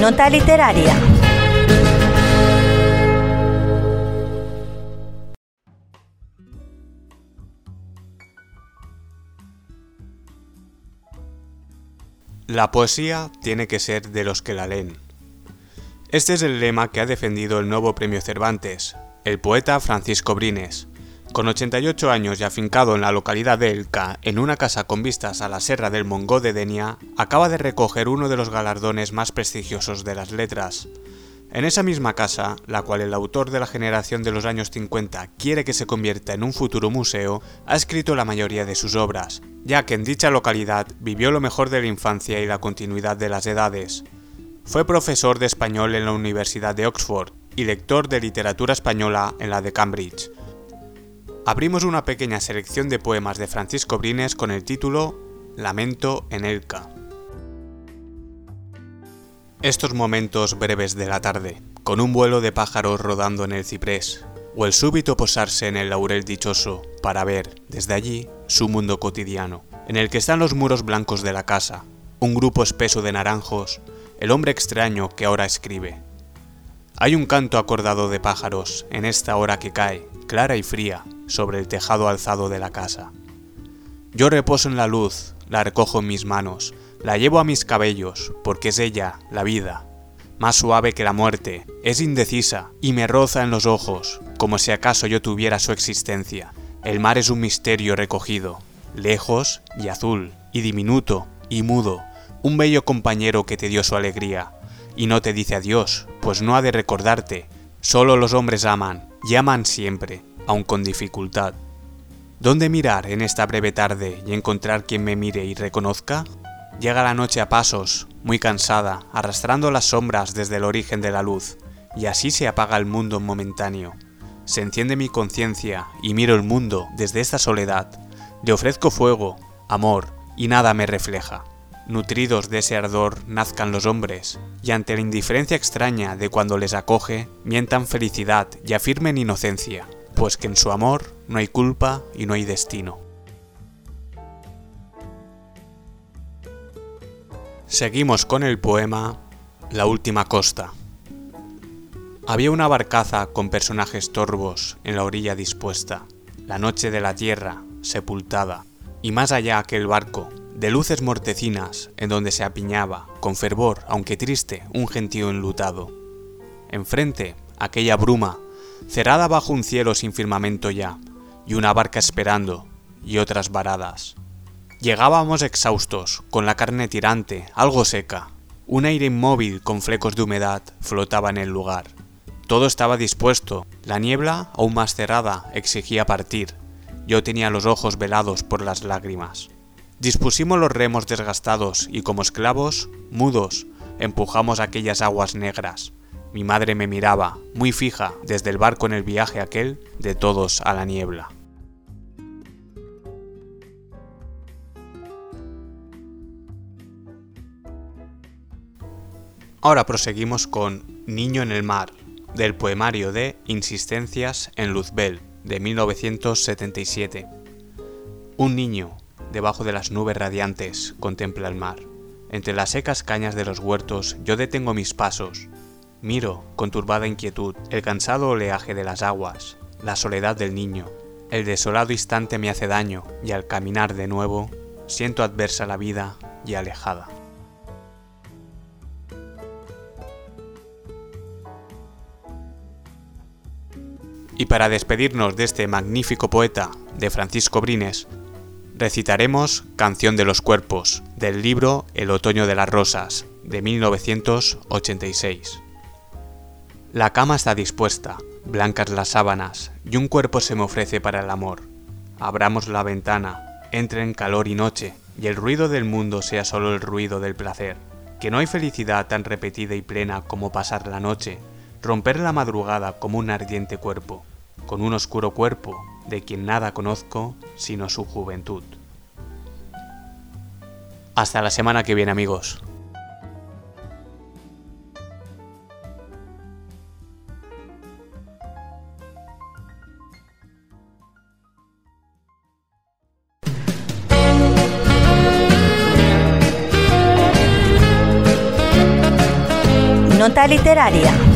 Nota literaria. La poesía tiene que ser de los que la leen. Este es el lema que ha defendido el nuevo premio Cervantes, el poeta Francisco Brines. Con 88 años y afincado en la localidad de Elca, en una casa con vistas a la Serra del Mongó de Denia, acaba de recoger uno de los galardones más prestigiosos de las letras. En esa misma casa, la cual el autor de la generación de los años 50 quiere que se convierta en un futuro museo, ha escrito la mayoría de sus obras, ya que en dicha localidad vivió lo mejor de la infancia y la continuidad de las edades. Fue profesor de español en la Universidad de Oxford y lector de literatura española en la de Cambridge. Abrimos una pequeña selección de poemas de Francisco Brines con el título Lamento en Elca. Estos momentos breves de la tarde, con un vuelo de pájaros rodando en el ciprés, o el súbito posarse en el laurel dichoso para ver, desde allí, su mundo cotidiano, en el que están los muros blancos de la casa, un grupo espeso de naranjos, el hombre extraño que ahora escribe. Hay un canto acordado de pájaros en esta hora que cae, clara y fría, sobre el tejado alzado de la casa. Yo reposo en la luz, la recojo en mis manos, la llevo a mis cabellos, porque es ella, la vida, más suave que la muerte, es indecisa y me roza en los ojos, como si acaso yo tuviera su existencia. El mar es un misterio recogido, lejos y azul, y diminuto y mudo, un bello compañero que te dio su alegría, y no te dice adiós, pues no ha de recordarte. Solo los hombres aman, y aman siempre, aun con dificultad. ¿Dónde mirar en esta breve tarde y encontrar quien me mire y reconozca? Llega la noche a pasos, muy cansada, arrastrando las sombras desde el origen de la luz, y así se apaga el mundo momentáneo. Se enciende mi conciencia y miro el mundo desde esta soledad. Le ofrezco fuego, amor, y nada me refleja. Nutridos de ese ardor nazcan los hombres, y ante la indiferencia extraña de cuando les acoge, mientan felicidad y afirmen inocencia, pues que en su amor no hay culpa y no hay destino. Seguimos con el poema La última costa. Había una barcaza con personajes torvos en la orilla dispuesta, la noche de la tierra, sepultada, y más allá aquel barco, de luces mortecinas, en donde se apiñaba, con fervor, aunque triste, un gentío enlutado. Enfrente, aquella bruma, cerrada bajo un cielo sin firmamento ya, y una barca esperando, y otras varadas. Llegábamos exhaustos, con la carne tirante, algo seca. Un aire inmóvil con flecos de humedad flotaba en el lugar. Todo estaba dispuesto, la niebla, aún más cerrada, exigía partir. Yo tenía los ojos velados por las lágrimas. Dispusimos los remos desgastados y como esclavos, mudos, empujamos aquellas aguas negras. Mi madre me miraba, muy fija, desde el barco en el viaje aquel, de todos a la niebla. Ahora proseguimos con Niño en el mar, del poemario de Insistencias en Luzbel, de 1977. Un niño, debajo de las nubes radiantes, contempla el mar. Entre las secas cañas de los huertos yo detengo mis pasos. Miro, con turbada inquietud, el cansado oleaje de las aguas, la soledad del niño. El desolado instante me hace daño y al caminar de nuevo, siento adversa la vida y alejada. Y para despedirnos de este magnífico poeta de Francisco Brines, recitaremos Canción de los Cuerpos, del libro El Otoño de las Rosas, de 1986. La cama está dispuesta, blancas las sábanas, y un cuerpo se me ofrece para el amor. Abramos la ventana, entre en calor y noche, y el ruido del mundo sea solo el ruido del placer. Que no hay felicidad tan repetida y plena como pasar la noche, romper la madrugada como un ardiente cuerpo con un oscuro cuerpo de quien nada conozco sino su juventud. Hasta la semana que viene amigos. Nota Literaria.